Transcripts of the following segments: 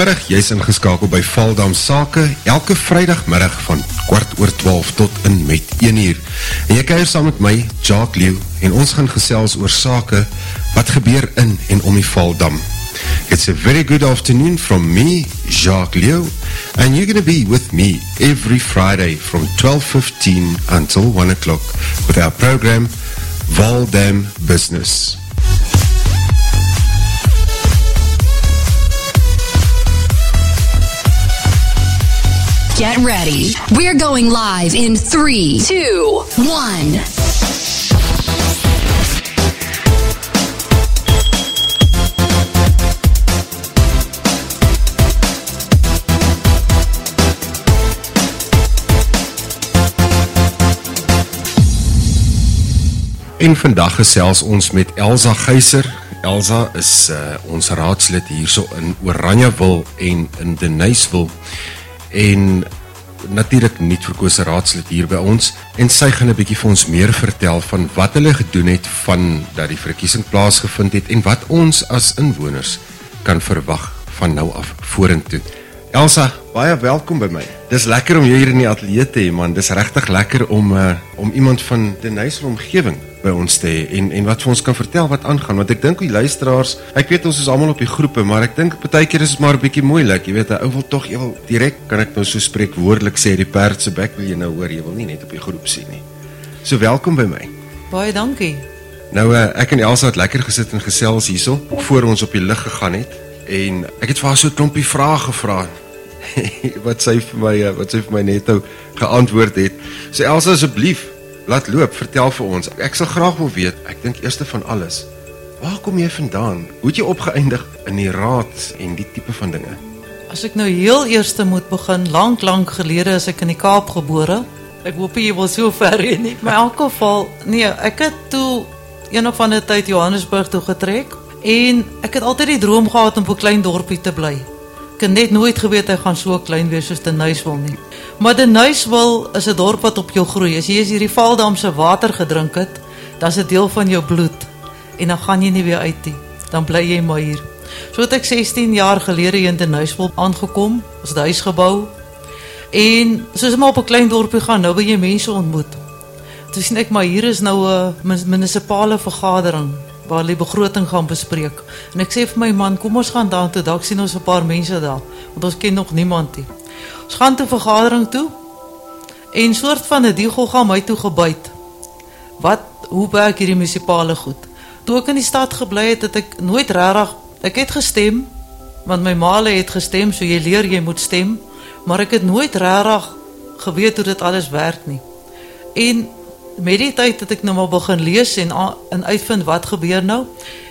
Goeiemiddag, jy's ingeskakel by Valdam Sake elke Vrydagmiddag van kwart oor 12 tot in met 1 uur. En jy kuier saam met my, Jacques Leeuw, en ons gaan gesels oor sake wat gebeur in en om die Valdam. It's a very good afternoon from me, Jacques Leeuw, and you're to be with me every Friday from 12.15 until 1 o'clock with our program Valdam Business. Get ready. We're going live in three, two, one. En vandag gesels ons met Elsa Geiser. Elsa is uh, ons raadslid hier so in Oranjewil en in Deniswil en natuurlik nie verkose raadslid hier by ons en sy gaan 'n bietjie vir ons meer vertel van wat hulle gedoen het van dat die verkiesing plaasgevind het en wat ons as inwoners kan verwag van nou af vorentoe. Elsa, baie welkom by my. Dis lekker om jou hier in die ateljee te hê man. Dis regtig lekker om uh, om iemand van die Nysel omgewing by ons te hê en en wat vir ons kan vertel wat aangaan want ek dink die luisteraars, ek weet ons is almal op die groepe, maar ek dink partykeer is dit maar 'n bietjie moeilik. Jy weet, 'n ou wil tog jy wil direk kan ek nou so spreek woordelik sê die perd se bek wil jy nou hoor, jy wil nie net op die groep sien nie. So welkom by my. Baie dankie. Nou uh, ek en Elsa het lekker gesit en gesels hierso voor ons op die lig gegaan het en ek het vir haar so 'n klompie vrae gevra wat sy vir my eh, wat sy vir my net nou geantwoord het. So Elsa asseblief laat loop, vertel vir ons. Ek sal graag wil weet, ek dink eerste van alles, waar kom jy vandaan? Hoe het jy opgeëindig in die raad en die tipe van dinge? As ek nou heel eerste moet begin, lank lank gelede is ek in die Kaap gebore. Ek hoop jy wil so ver hê nie. Maar in elk geval, nee, ek het toe een of ander tyd Johannesburg toe getrek en ek het altyd die droom gehad om op 'n klein dorpie te bly. Ek het net nooit geweet hy gaan so klein wees soos die Nuiswil nie. Maar die Nuiswil is 'n dorp wat op jou groei. As jy as hierdie Valdam se water gedrink het, dan is dit deel van jou bloed en dan gaan jy nie weer uit nie. Dan bly jy maar hier. So het ek 16 jaar gelede hier in die Nuiswil aangekom, ons het huis gebou. En soos maar op 'n klein dorpie gaan, nou wil jy mense ontmoet. Toe sien ek maar hier is nou 'n munisipale vergadering waar hulle begroting gaan bespreek. En ek sê vir my man, kom ons gaan daartoe, dalk sien ons 'n paar mense daar, want ons ken nog niemand nie. Ons gaan toe vergadering toe. En soort van 'n diegel gaan my toe gebyt. Wat hoe werk hierdie munisipale goed? Toe ek in die stad gebly het, het ek nooit regtig ek het gestem want my ma het gestem, so jy leer jy moet stem, maar ek het nooit regtig geweet hoe dit alles werk nie. En met die tyd het ek nou maar begin lees en en uitvind wat gebeur nou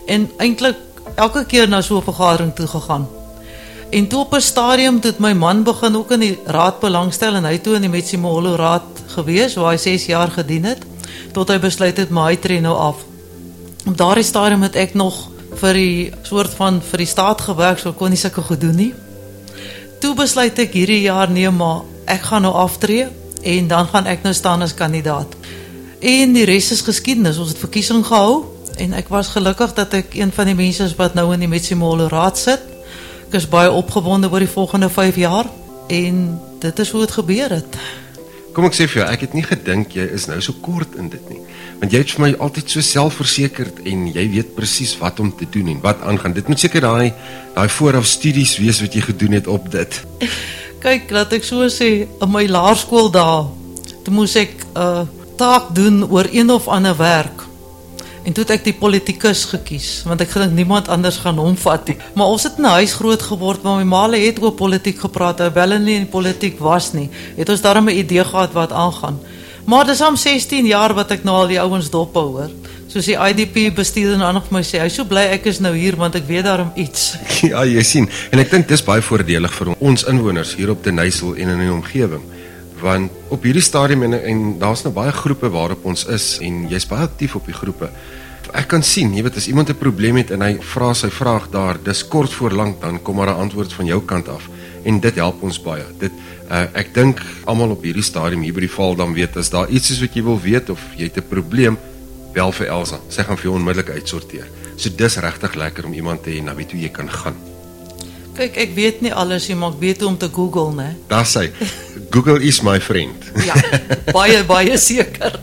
en eintlik elke keer na so 'n vergadering toe gegaan. En toe op 'n stadium het my man begin ook in die raad belangstel en hy toe in die Metsimolo raad gewees waar hy 6 jaar gedien het tot hy besluit het maar hy tree nou af. Op daardie stadium het ek nog vir die soort van vir die staat gewerk so kon nie sulke goed doen nie. Toe besluit ek hierdie jaar nee maar ek gaan nou aftree en dan gaan ek nou staan as kandidaat. En die res is geskiedenis. Ons het verkiesing gehou en ek was gelukkig dat ek een van die mense is wat nou in die Metsimolo raad sit. Ek is baie opgewonde oor die volgende 5 jaar en dit is hoe dit gebeur het. Kom ek sê vir jou, ek het nie gedink jy is nou so kort in dit nie. Want jy het vir my altyd so selfversekerd en jy weet presies wat om te doen en wat aangaan. Dit moet seker daai daai vooraf studies wees wat jy gedoen het op dit. Kyk, laat ek so sê, in my laerskool daar, toe moes ek 'n uh, taak doen oor een of ander werk. En toe het ek die politikus gekies, want ek gedink niemand anders gaan hom vat nie. Maar ons het in 'n huis groot geword waar my ma het oor politiek gepraat, hoewel hulle nie in politiek was nie. Het ons daarmee 'n idee gehad wat aangaan. Maar dis om 16 jaar wat ek nou al die ouens dop hoor. Soos die IDP bestuurder nou nog vir my sê, hy so bly ek is nou hier want ek weet daarom iets. Ja, jy sien. En ek dink dis baie voordelig vir ons inwoners hier op Denysel en in die omgewing want op hierdie stadium en, en daar's nou baie groepe waarop ons is en jy's baie aktief op die groepe. Ek kan sien, jy weet as iemand 'n probleem het en hy vra sy vraag daar, dis kort voor lank dan kom maar 'n antwoord van jou kant af en dit help ons baie. Dit uh, ek dink almal op hierdie stadium hier by die val dan weet as daar iets is wat jy wil weet of jy het 'n probleem, bel vir Elsa. Sy gaan vir jou onmiddellik uitsorteer. So dis regtig lekker om iemand te hê na wie toe jy kan gaan. Kyk, ek weet nie alles nie, maar ek weet hoe om te Google, né? Daar's hy. Google is my friend. Ja, baie baie seker.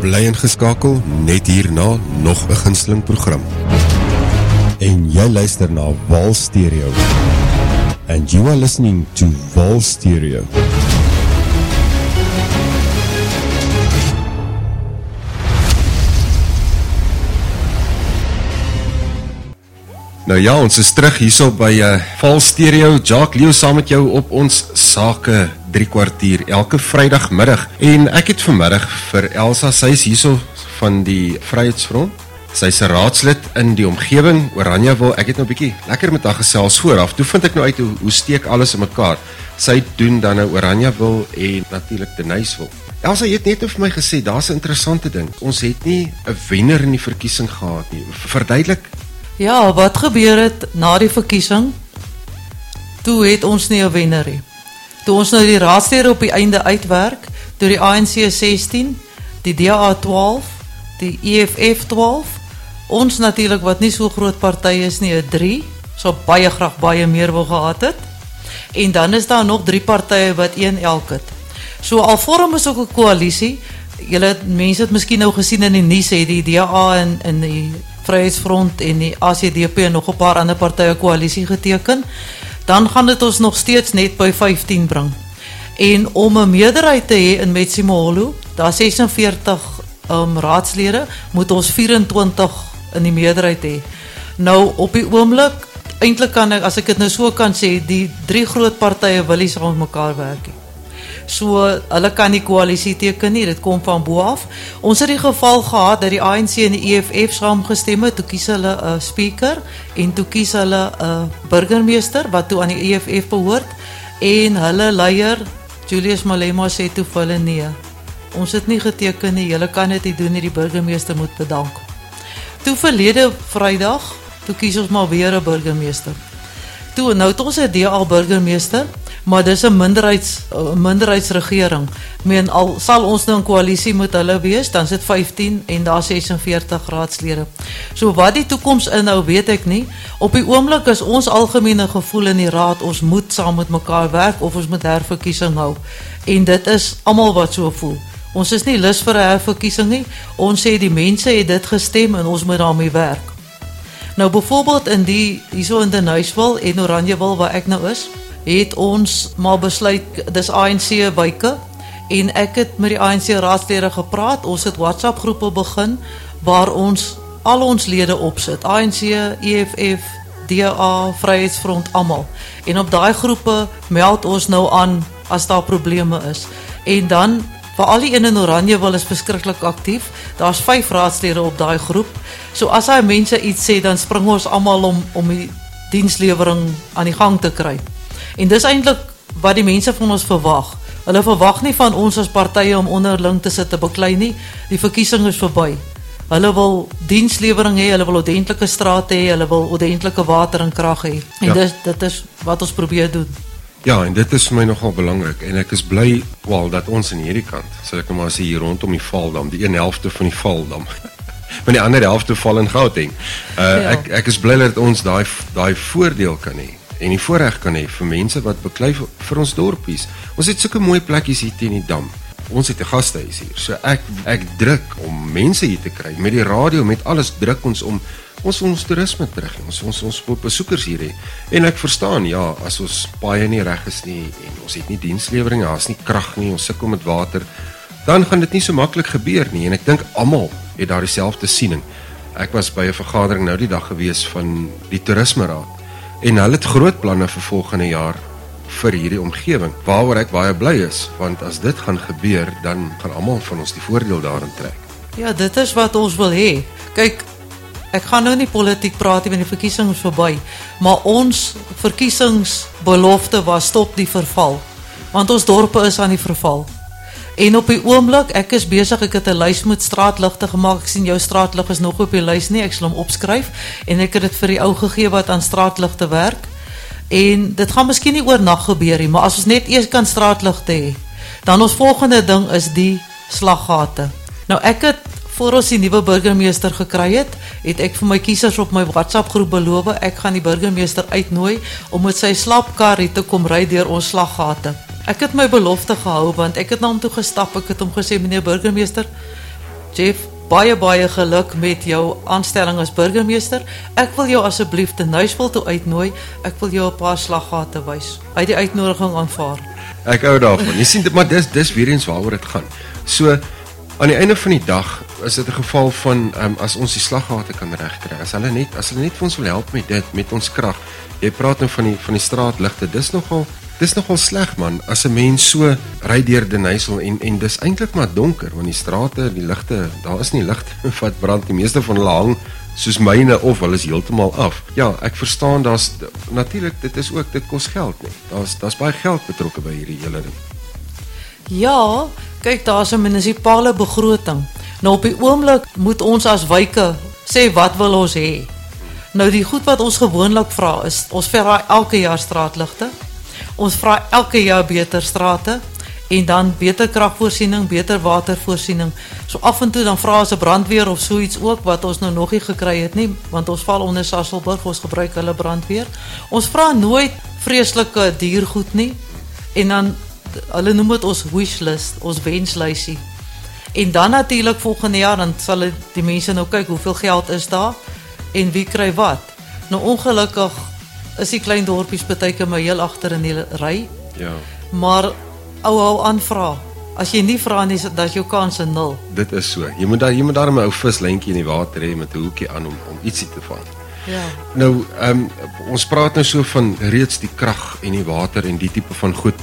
Bly ingeskakel net hierna nog 'n gunsteling program. En jy luister na Wal Stereo. And you are listening to Wal Stereo. Nou ja, ons is terug hierso by uh, Val Stereo. Jacques Leo saam met jou op ons sake 3 kwartier elke Vrydagmiddag. En ek het vanmiddag vir Elsa, sy is hierso van die Vryheidsfront. Sy's 'n raadslid in die omgewing Oranjewil. Ek het nou 'n bietjie lekker met haar gesels vooraf. Toe vind ek nou uit hoe, hoe steek alles in mekaar. Sy doen dan nou Oranjewil en natuurlik Denyswil. Elsa het net vir my gesê daar's 'n interessante ding. Ons het nie 'n wenner in die verkiesing gehad nie. Verduidelik Ja, wat gebeur het na die verkiesing? Toe het ons nie 'n wenner nie. Toe ons nou die raadslede op die einde uitwerk, toe die ANC 16, die DA 12, die EFF 12, ons natuurlik wat nie so groot partye is nie, 'n 3, so baie graag baie meer wou gehad het. En dan is daar nog drie partye wat een elk het. So al vorm ons ook 'n koalisie. Julle mense het miskien nou gesien in die nuus het die DA en in die Vryheidsfront en die ACDP en nog 'n paar ander partye koalisie geteken, dan gaan dit ons nog steeds net by 15 bring. En om 'n meerderheid te hê in Metsimaholo, daar 46 um raadslede, moet ons 24 in die meerderheid hê. Nou op die oomblik, eintlik kan ek as ek dit nou so kan sê, die drie groot partye wil nie saam met mekaar werk nie. So hulle kan nie koalisie teken nie, dit kom van bo af. Ons het die geval gehad dat die ANC en die EFF saamgestem het, toe kies hulle 'n speaker en toe kies hulle 'n burgemeester wat toe aan die EFF behoort en hulle leier Julius Malema sê toe vir hulle nee. Ons het nie geteken nie, julle kan dit nie doen nie, die burgemeester moet bedank. Toe verlede Vrydag, toe kies ons maar weer 'n burgemeester. Toe nou het ons 'n DA burgemeester maar dis 'n minderheids 'n minderheidsregering. Meen al sal ons nou 'n koalisie met hulle wees, dan sit 15 en daar 46 raadslede. So wat die toekoms inhou, weet ek nie. Op die oomblik is ons algemene gevoel in die raad ons moet saam met mekaar werk of ons moet herverkiesing hou. En dit is almal wat so voel. Ons is nie lus vir 'n herverkiesing nie. Ons sê die mense het dit gestem en ons moet daarmee werk. Nou byvoorbeeld in die hierso in Denyswil en Oranjewil waar ek nou is, het ons maar besluit dis ANC wyke en ek het met die ANC raadslede gepraat. Ons het WhatsApp groepe begin waar ons al ons lede opsit. ANC, EFF, DA, Vryheidsfront almal. En op daai groepe meld ons nou aan as daar probleme is. En dan vir al die een in Oranje wil is verskriklik aktief. Daar's 5 raadslede op daai groep. So as daai mense iets sê, dan spring ons almal om om die dienslewering aan die gang te kry. En dis eintlik wat die mense van ons verwag. Hulle verwag nie van ons as partye om onderling te sit te beklei nie. Die verkiesing is verby. Hulle wil dienslewering hê, hulle wil ordentlike strate hê, hulle wil ordentlike water en krag hê. En ja. dis dit is wat ons probeer doen. Ja, en dit is vir my nogal belangrik en ek is bly wel dat ons aan hierdie kant, sal ek nou maar sê hier rondom die Valdam, die een helfte van die Valdam. maar die ander helfte val in Gauteng. Uh ja. ek ek is bly dat ons daai daai voordeel kan hê en die voorreg kan hê vir mense wat beklei vir, vir ons dorpies. Ons het sulke mooi plekkies hier teen die dam. Ons het 'n gastehuis hier. So ek ek druk om mense hier te kry met die radio met alles druk ons om ons ons toerisme terug. Ons ons ons wil besoekers hier hê. En ek verstaan ja, as ons baie nie reg is nie en ons het nie dienslewering, daar's nie krag nie, ons sukkel met water, dan gaan dit nie so maklik gebeur nie en ek dink almal het daar dieselfde siening. Ek was by 'n vergadering nou die dag gewees van die toerisme raad en hulle het groot planne vir volgende jaar vir hierdie omgewing waaroor ek baie bly is want as dit gaan gebeur dan gaan almal van ons die voordeel daarin trek. Ja, dit is wat ons wil hê. Kyk, ek gaan nou nie politiek praat nie want die verkiesing is verby, maar ons verkiesingsbelofte was stop die verval. Want ons dorpe is aan die verval. En op die oomblik, ek is besig, ek het 'n lys met straatligte gemaak. Ek sien jou straatlig is nog op die lys nie. Ek sal hom opskryf en ek het dit vir die ou gegee wat aan straatligte werk. En dit gaan miskien nie oornag gebeur nie, maar as ons net eers kan straatligte hê, Dan ons volgende ding is die slaggate. Nou ek het voor ons die nuwe burgemeester gekry het, het ek vir my kiesers op my WhatsApp groep beloof ek gaan die burgemeester uitnooi om met sy slapkar hier te kom ry deur ons slaggate. Ek het my belofte gehou want ek het na hom toe gestap. Ek het hom gesê meneer burgemeester Jeff baie baie geluk met jou aanstelling as burgemeester. Ek wil jou asseblief te Nuisville toe uitnooi. Ek wil jou 'n paar slaggate wys. Hy het die uitnodiging aanvaar. Ek hou daarvan. Jy sien dit maar dis dis weer eens waaroor dit gaan. So aan die einde van die dag is dit 'n geval van um, as ons die slaggate kan regkry. As hulle net as hulle net vir ons wil help met dit met ons krag. Jy praat nou van die van die straatligte. Dis nogal Dis nogal sleg man as 'n mens so ry deur Denysel en en dis eintlik maar donker want die strate, die ligte, daar is nie ligte wat brand. Die meeste van hulle hang soos myne of hulle is heeltemal af. Ja, ek verstaan daar's natuurlik dit is ook dit kos geld nie. Daar's daar's baie geld betrokke by hierdie hele ding. Ja, kyk daar's 'n munisipale begroting. Nou op die oomblik moet ons as wyke sê wat wil ons hê. Nou die goed wat ons gewoonlik vra is ons vra elke jaar straatligte. Ons vra elke jaar beter strate en dan beter kragvoorsiening, beter watervoorsiening. So af en toe dan vra ons 'n brandweer of so iets ook wat ons nou nog nie gekry het nie, want ons val onder Sasselburg, ons gebruik hulle brandweer. Ons vra nooit vreeslike diergoed nie. En dan hulle noem dit ons wishlist, ons wenslysie. En dan natuurlik volgende jaar dan sal die mense nou kyk hoeveel geld is daar en wie kry wat. Nou ongelukkig is die klein dorpies baie keer maar heel agter in die ry. Ja. Maar ou hou aanvra. As jy nie vra nie, dan is jou kans nul. Dit is so. Jy moet daar jy moet daar 'n ou vislyntjie in die water hê met 'n hoekie aan om om ietsie te vang. Ja. Nou, ehm um, ons praat nou so van reeds die krag en die water en die tipe van goed.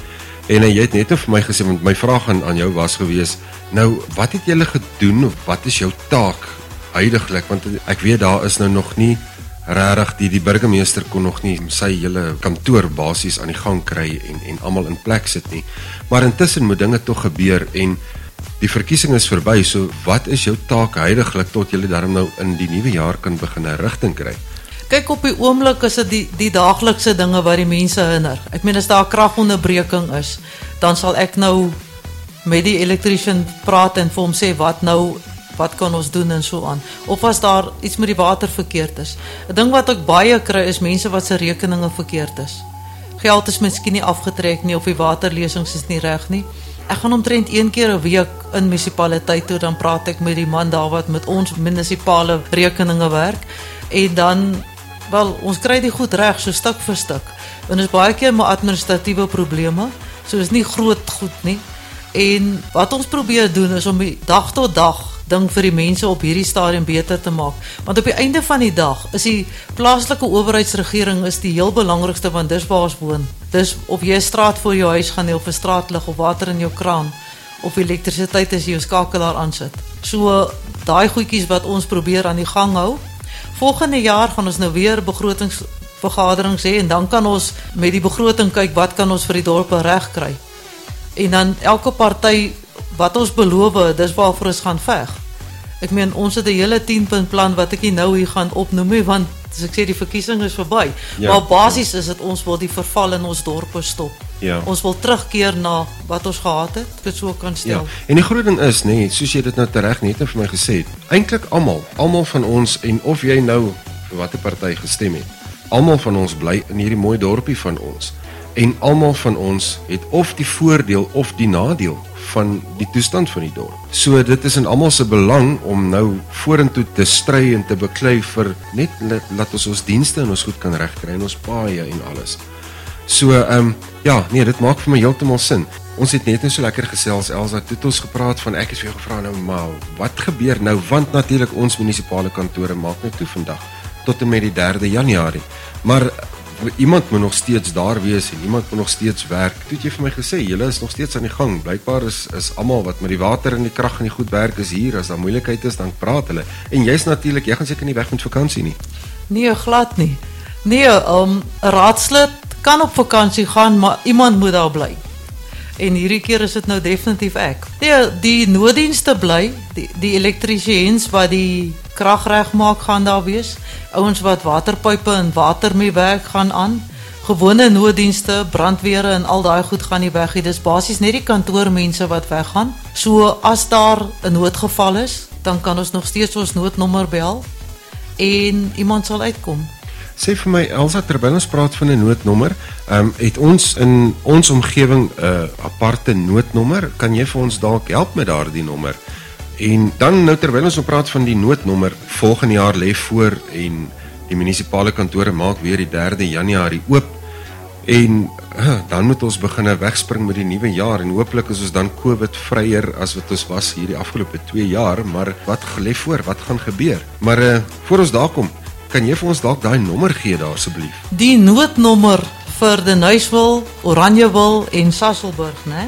En jy het net vir my gesê want my vraag aan aan jou was gewees, nou wat het julle gedoen of wat is jou taak huidigelik want ek weet daar is nou nog nie regtig die die burgemeester kon nog nie sy hele kantoor basies aan die gang kry en en almal in plek sit nie. Maar intussen moet dinge tog gebeur en die verkiesing is verby. So wat is jou taak heidaglik tot jy dan nou in die nuwe jaar kan begin 'n rigting kry? Kyk op die oomblik is dit die die daaglikse dinge wat die mense hinder. Ek meen as daar 'n kragonderbreking is, dan sal ek nou met die elektriesien praat en vir hom sê wat nou wat kan ons doen en so aan? Of as daar iets met die water verkeerd is? 'n ding wat ek baie kry is mense wat se rekeninge verkeerd is. Geld is miskien nie afgetrek nie of die waterlesings is nie reg nie. Ek gaan omtrent een keer 'n week in munisipaliteit toe dan praat ek met die man daar wat met ons munisipale rekeninge werk. En dan wel ons kry dit goed reg so stuk vir stuk. En is baie keer maar administratiewe probleme so is nie groot goed nie. En wat ons probeer doen is om dag tot dag ding vir die mense op hierdie stadium beter te maak. Want op die einde van die dag is die plaaslike owerheidsregering is die heel belangrikste want dis waar ons woon. Dis jy 'n straat voor jou huis gaan hê of 'n straatlig of water in jou kraan of elektrisiteit as jy jou skakelaar aansit. So daai goedjies wat ons probeer aan die gang hou. Volgende jaar gaan ons nou weer begrotingsvergaderings hê en dan kan ons met die begroting kyk wat kan ons vir die dorpe regkry. En dan elke party wat ons beloof, dis waarvoor ons gaan veg. Ek meen ons het 'n hele 10 punt plan wat ek nou hier gaan opnoem nie want as ek sê die verkiesing is verby. Ja, maar basies ja. is dit ons wil die verval in ons dorpe stop. Ja. Ons wil terugkeer na wat ons gehad het, dit sou kan stel. Ja. En die groot ding is nê, nee, soos jy dit nou tereg net vir my gesê het, eintlik almal, almal van ons en of jy nou vir watter party gestem het, almal van ons bly in hierdie mooi dorpie van ons en almal van ons het of die voordeel of die nadeel van die toestand van die dorp. So dit is in almal se belang om nou vorentoe te stry en te beklei vir net laat ons ons dienste en ons goed kan regkry en ons paaie en alles. So ehm um, ja, nee, dit maak vir my heeltemal sin. Ons het net net so lekker gesels Elsa, het ons gepraat van ek is vir jou gevra nou maar wat gebeur nou want natuurlik ons munisipale kantore maak net toe vandag tot en met die 3de Januarie. Maar iemand moet nog steeds daar wees en iemand moet nog steeds werk. Toe het jy vir my gesê julle is nog steeds aan die gang. Blykbaar is is almal wat met die water en die krag en die goed werk is hier. As daar moeilikheid is, dan praat hulle. En jy's natuurlik, jy gaan seker nie weg met vakansie nie. Nee, glad nie. Nee, um 'n raadslid kan op vakansie gaan, maar iemand moet daar bly. En hierdie keer is dit nou definitief ek. Nee, die nooddienste bly, die die elektriesiens wat die krag regmaak gaan daar wees. Ouens wat waterpype en water mee werk gaan aan. gewone nooddienste, brandweer en al daai goed gaan nie weg nie. Dis basies net die kantoormense wat weggaan. So as daar 'n noodgeval is, dan kan ons nog steeds ons noodnommer bel en iemand sal uitkom. Sê vir my Elsa terwyl ons praat van 'n noodnommer, ehm um, het ons in ons omgewing 'n uh, aparte noodnommer? Kan jy vir ons dalk help met daardie nommer? En dan nou terwyl ons op praat van die noodnommer, volgende jaar lê voor en die munisipale kantore maak weer die 3de Januarie oop. En uh, dan moet ons begin wegspring met die nuwe jaar en hooplik is ons dan COVID vryer as wat ons was hierdie afgelope 2 jaar, maar wat lê voor? Wat gaan gebeur? Maar uh, voor ons daar kom, Kan jy vir ons dalk daai nommer gee daar asseblief? Die noodnommer vir die Nuiswil, Oranjewil en Sasolburg, né?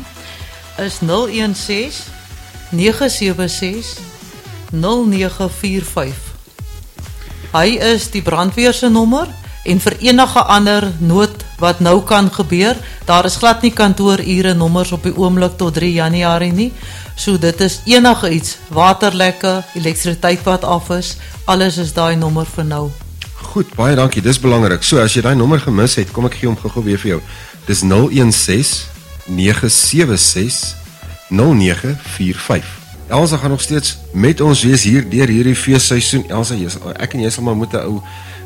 Is 016 976 0945. Hy is die brandweer se nommer en vir enige ander nood wat nou kan gebeur, daar is glad nie kantoorure nommers op die oomblik tot 3 Januarie nie. So dit is enige iets, waterlekke, elektrisiteit wat af is, alles is daai nommer vir nou. Goed, baie dankie. Dis belangrik. So as jy daai nommer gemis het, kom ek gee hom gou-gou weer vir jou. Dis 016 976 0945. Elsa gaan nog steeds met ons wees hier deur hierdie feesseisoen. Elsa, jy, ek en jy sal maar moet 'n ou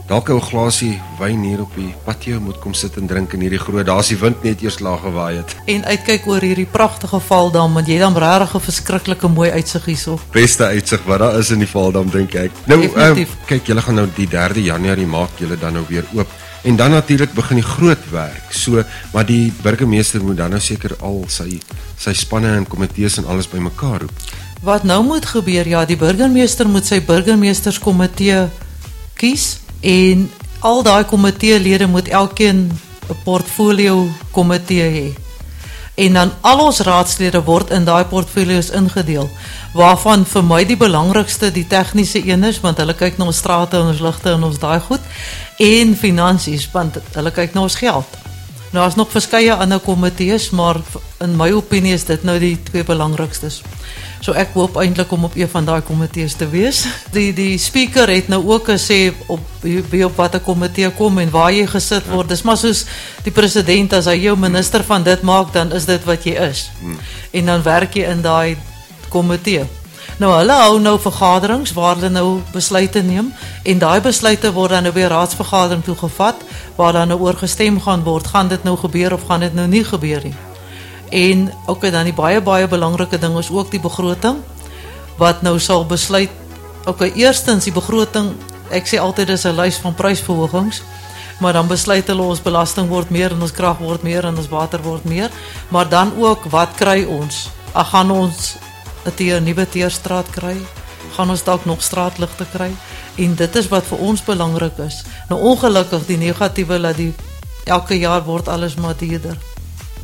dalk 'n glasie wyn hier op die patio moet kom sit en drink in hierdie groot. Daar's die wind net eers laag gewaai het. En uitkyk oor hierdie pragtige Valdam want jy dan regtig 'n verskriklike mooi uitsig hierso. Beste uitsig wat daar is in die Valdam dink ek. Nou uh, kyk, julle gaan nou die 3de Januarie maak julle dan nou weer oop. En dan natuurlik begin die groot werk. So, maar die burgemeester moet dan nou seker al sy sy spanne en komitees en alles bymekaar roep. Wat nou moet gebeur? Ja, die burgemeester moet sy burgemeesterskomitee kies en al daai komiteelede moet elkeen 'n portfolio komitee hê. En dan al ons raadslede word in daai portfolio's ingedeel waarvan vir my die belangrikste die tegniese een is want hulle kyk na ons strate en ons ligte en ons daai goed en finansies want hulle kyk na ons geld. Nou daar's nog verskeie ander komitees maar in my opinie is dit nou die twee belangrikstes. So ek hoop eintlik om op een van daai komitees te wees. Die die speaker het nou ook gesê op wie op watter komitee kom en waar jy gesit word. Dis maar soos die president as hy jou minister van dit maak, dan is dit wat jy is. En dan werk jy in daai komitee. Nou hulle hou nou vergaderings waar hulle nou besluite neem en daai besluite word dan nou weer raadsvergadering toe gevat waar dan nou oor gestem gaan word, gaan dit nou gebeur of gaan dit nou nie gebeur nie. En ook dan die baie baie belangrike ding is ook die begroting wat nou sal besluit. Okay, eerstens die begroting, ek sê altyd dis 'n lys van prysverhogings, maar dan besluit hulle ons belasting word meer en ons krag word meer en ons water word meer, maar dan ook wat kry ons? Ag gaan ons 'n teer nuwe teerstraat kry? Gaan ons dalk nog straatligte kry? En dit is wat vir ons belangrik is. Nou ongelukkig die negatiewe dat die elke jaar word alles maar duurder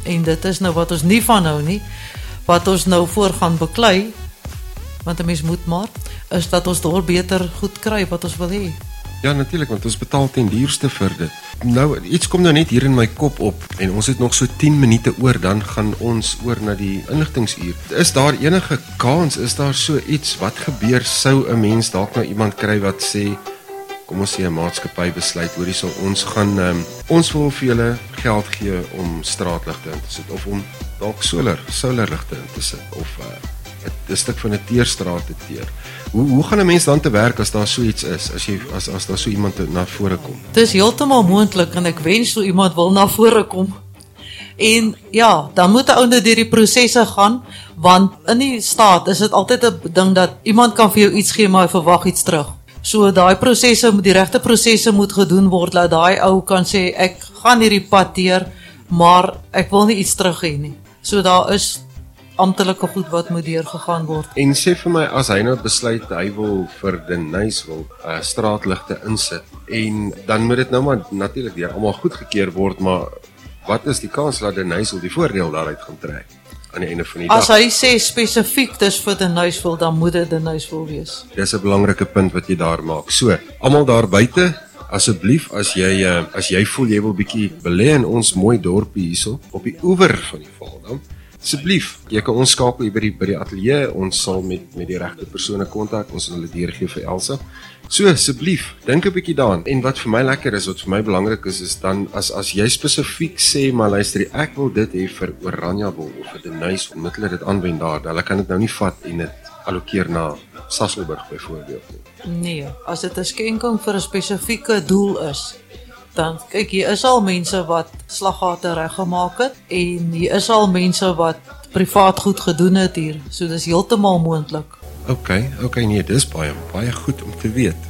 en dit is nou wat ons nie van hou nie wat ons nou voor gaan beklei want 'n mens moet maar is dat ons daar beter goed kry wat ons wil hê. Ja natuurlik want ons betaal ten duurste vir dit. Nou iets kom nou net hier in my kop op en ons het nog so 10 minute oor dan gaan ons oor na die inligtingsuur. Is daar enige kans is daar so iets wat gebeur sou 'n mens dalk nou iemand kry wat sê kom ons sê 'n maatskappy besluit hoor hierso ons gaan um, ons wil vir julle geld gee om straatligte in te sit of om dalk solar solarligte in te sit of uh, 'n stuk van 'n teerstraat te teer. Hoe hoe gaan 'n mens dan te werk as daar so iets is as jy as as daar so iemand na vore kom? Dis heeltemal moontlik en ek wens so iemand wil na vore kom. En ja, dan moet 'n ou net deur die prosesse gaan want in die staat is dit altyd 'n ding dat iemand kan vir jou iets gee maar hy verwag iets terug. So daai prosesse moet die regte prosesse moet gedoen word dat daai ou kan sê ek gaan hierdie pad deur, maar ek wil nie iets terug hê nie. So daar is amptelike goed wat moet deur gegaan word. En sê vir my as hy nou besluit hy wil vir Denise wil uh, straatligte insit en dan moet dit nou maar natuurlik deur almal goedgekeur word, maar wat is die kans dat Denise die voordeel daaruit gaan trek? aan die einde van die As dag. As hy sê spesifiek dis vir die nuisvol, dan moet dit die nuisvol wees. Dis 'n belangrike punt wat jy daar maak. So, almal daar buite, asseblief as jy uh, as jy voel jy wil bietjie belê in ons mooi dorpie hierso op die oewer van die Vaaldam, asseblief, jy kan ons skakel by die by die ateljee. Ons sal met met die regte persone kontak. Ons sal hulle deurgee vir Elsa So asseblief, dink 'n bietjie daaraan. En wat vir my lekker is, wat vir my belangrik is, is dan as as jy spesifiek sê, maar luister, ek wil dit hê vir Oranje wil of vir Denys om net hulle dit aanwend daar. Hulle kan dit nou nie vat en dit allokeer na Sasolburg byvoorbeeld nie. Nee, as dit 'n skenking vir 'n spesifieke doel is, dan kyk hier is al mense wat slaggate reggemaak het en hier is al mense wat privaat goed gedoen het hier. So dis heeltemal moontlik. OK, OK nee, dis baie baie goed om te weet.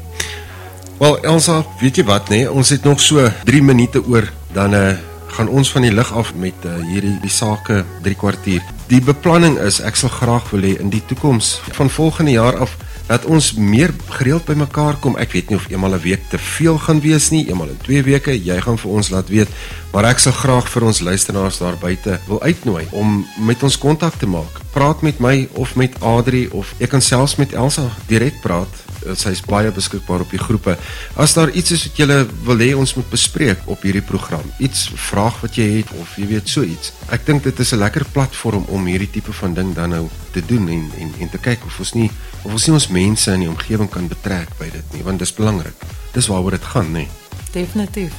Wel Elsa, weet jy wat nê, nee? ons het nog so 3 minute oor dan uh, gaan ons van die lig af met uh, hierdie die sake 3 kwartier. Die beplanning is ek sal graag wil hê in die toekoms van volgende jaar af dat ons meer gereeld bymekaar kom. Ek weet nie of eenmal 'n week te veel gaan wees nie, eenmal in 2 weke. Jy gaan vir ons laat weet, maar ek sal graag vir ons luisteraars daar buite wil uitnooi om met ons kontak te maak. Praat met my of met Adri of ek kan selfs met Elsa direk praat. Sy's baie beskikbaar op die groepe. As daar iets is wat jy wil hê ons moet bespreek op hierdie program, iets vraag wat jy het of jy weet so iets. Ek dink dit is 'n lekker platform om hierdie tipe van ding dan nou te doen en en en te kyk of ons nie ons nie ons mense in die omgewing kan betrek by dit nie want dit is belangrik. Dis waaroor dit gaan, nê. Definitief.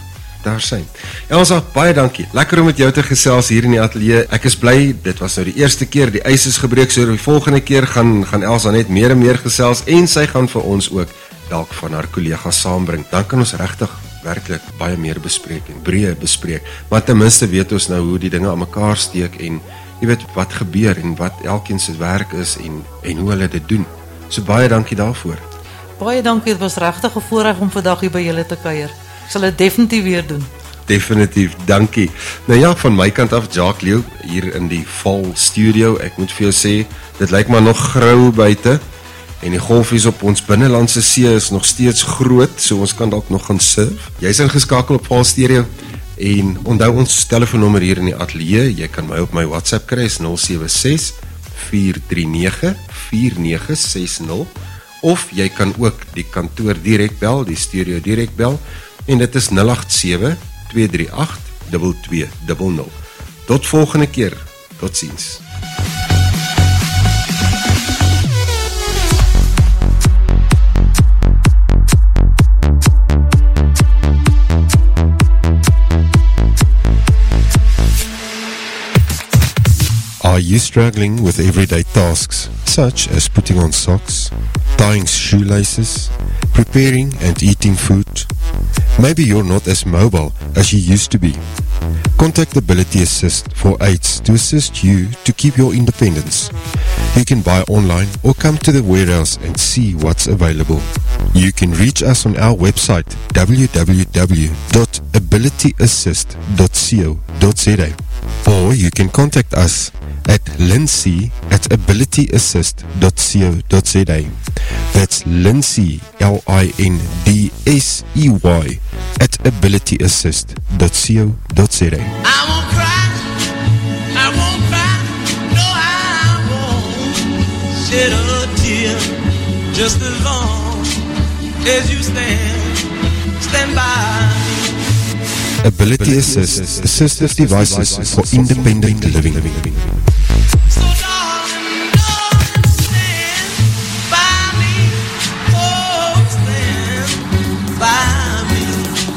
Daar sien. Elsa, baie dankie. Lekker om met jou te gesels hier in die ateljee. Ek is bly dit was nou die eerste keer die ys is gebreek, so die volgende keer gaan gaan Elsa net meer en meer gesels en sy gaan vir ons ook dalk van haar kollegas saambring. Dan kan ons regtig werklik baie meer bespreek en breë bespreek. Maar ten minste weet ons nou hoe die dinge aan mekaar steek en jy weet wat gebeur en wat elkeen se werk is en en hoe hulle dit doen. So baie dankie daarvoor. Baie dankie, dit was regtig 'n voorreg om vandag hier by julle te kuier. Ek sal dit definitief weer doen. Definitief, dankie. Nou ja, van my kant af Jacques Leo hier in die Vol Studio. Ek moet vir jou sê, dit lyk maar nog grou buite en die golfies op ons binnelandse see is nog steeds groot, so ons kan dalk nog gaan surf. Jy's ingeskakel op Vol Stereo en onthou ons telefoonnommer hier in die ateljee. Jy kan my op my WhatsApp kry, 076 439 4960 of jy kan ook die kantoor direk bel, die studio direk bel en dit is 087 238 2200. Tot volgende keer. Totsiens. Are you struggling with everyday tasks, such as putting on socks, tying shoelaces, preparing and eating food? Maybe you're not as mobile as you used to be. Contact Ability Assist for aids to assist you to keep your independence. You can buy online or come to the warehouse and see what's available. You can reach us on our website www.abilityassist.co.za or you can contact us at lindsay at abilityassist.co.za That's Lindsay, L-I-N-D-S-E-Y at abilityassist.co.za I won't cry, I won't cry, no I won't shed a tear. Just as long as you stand, stand by Ability Assist, assistive devices for independent living.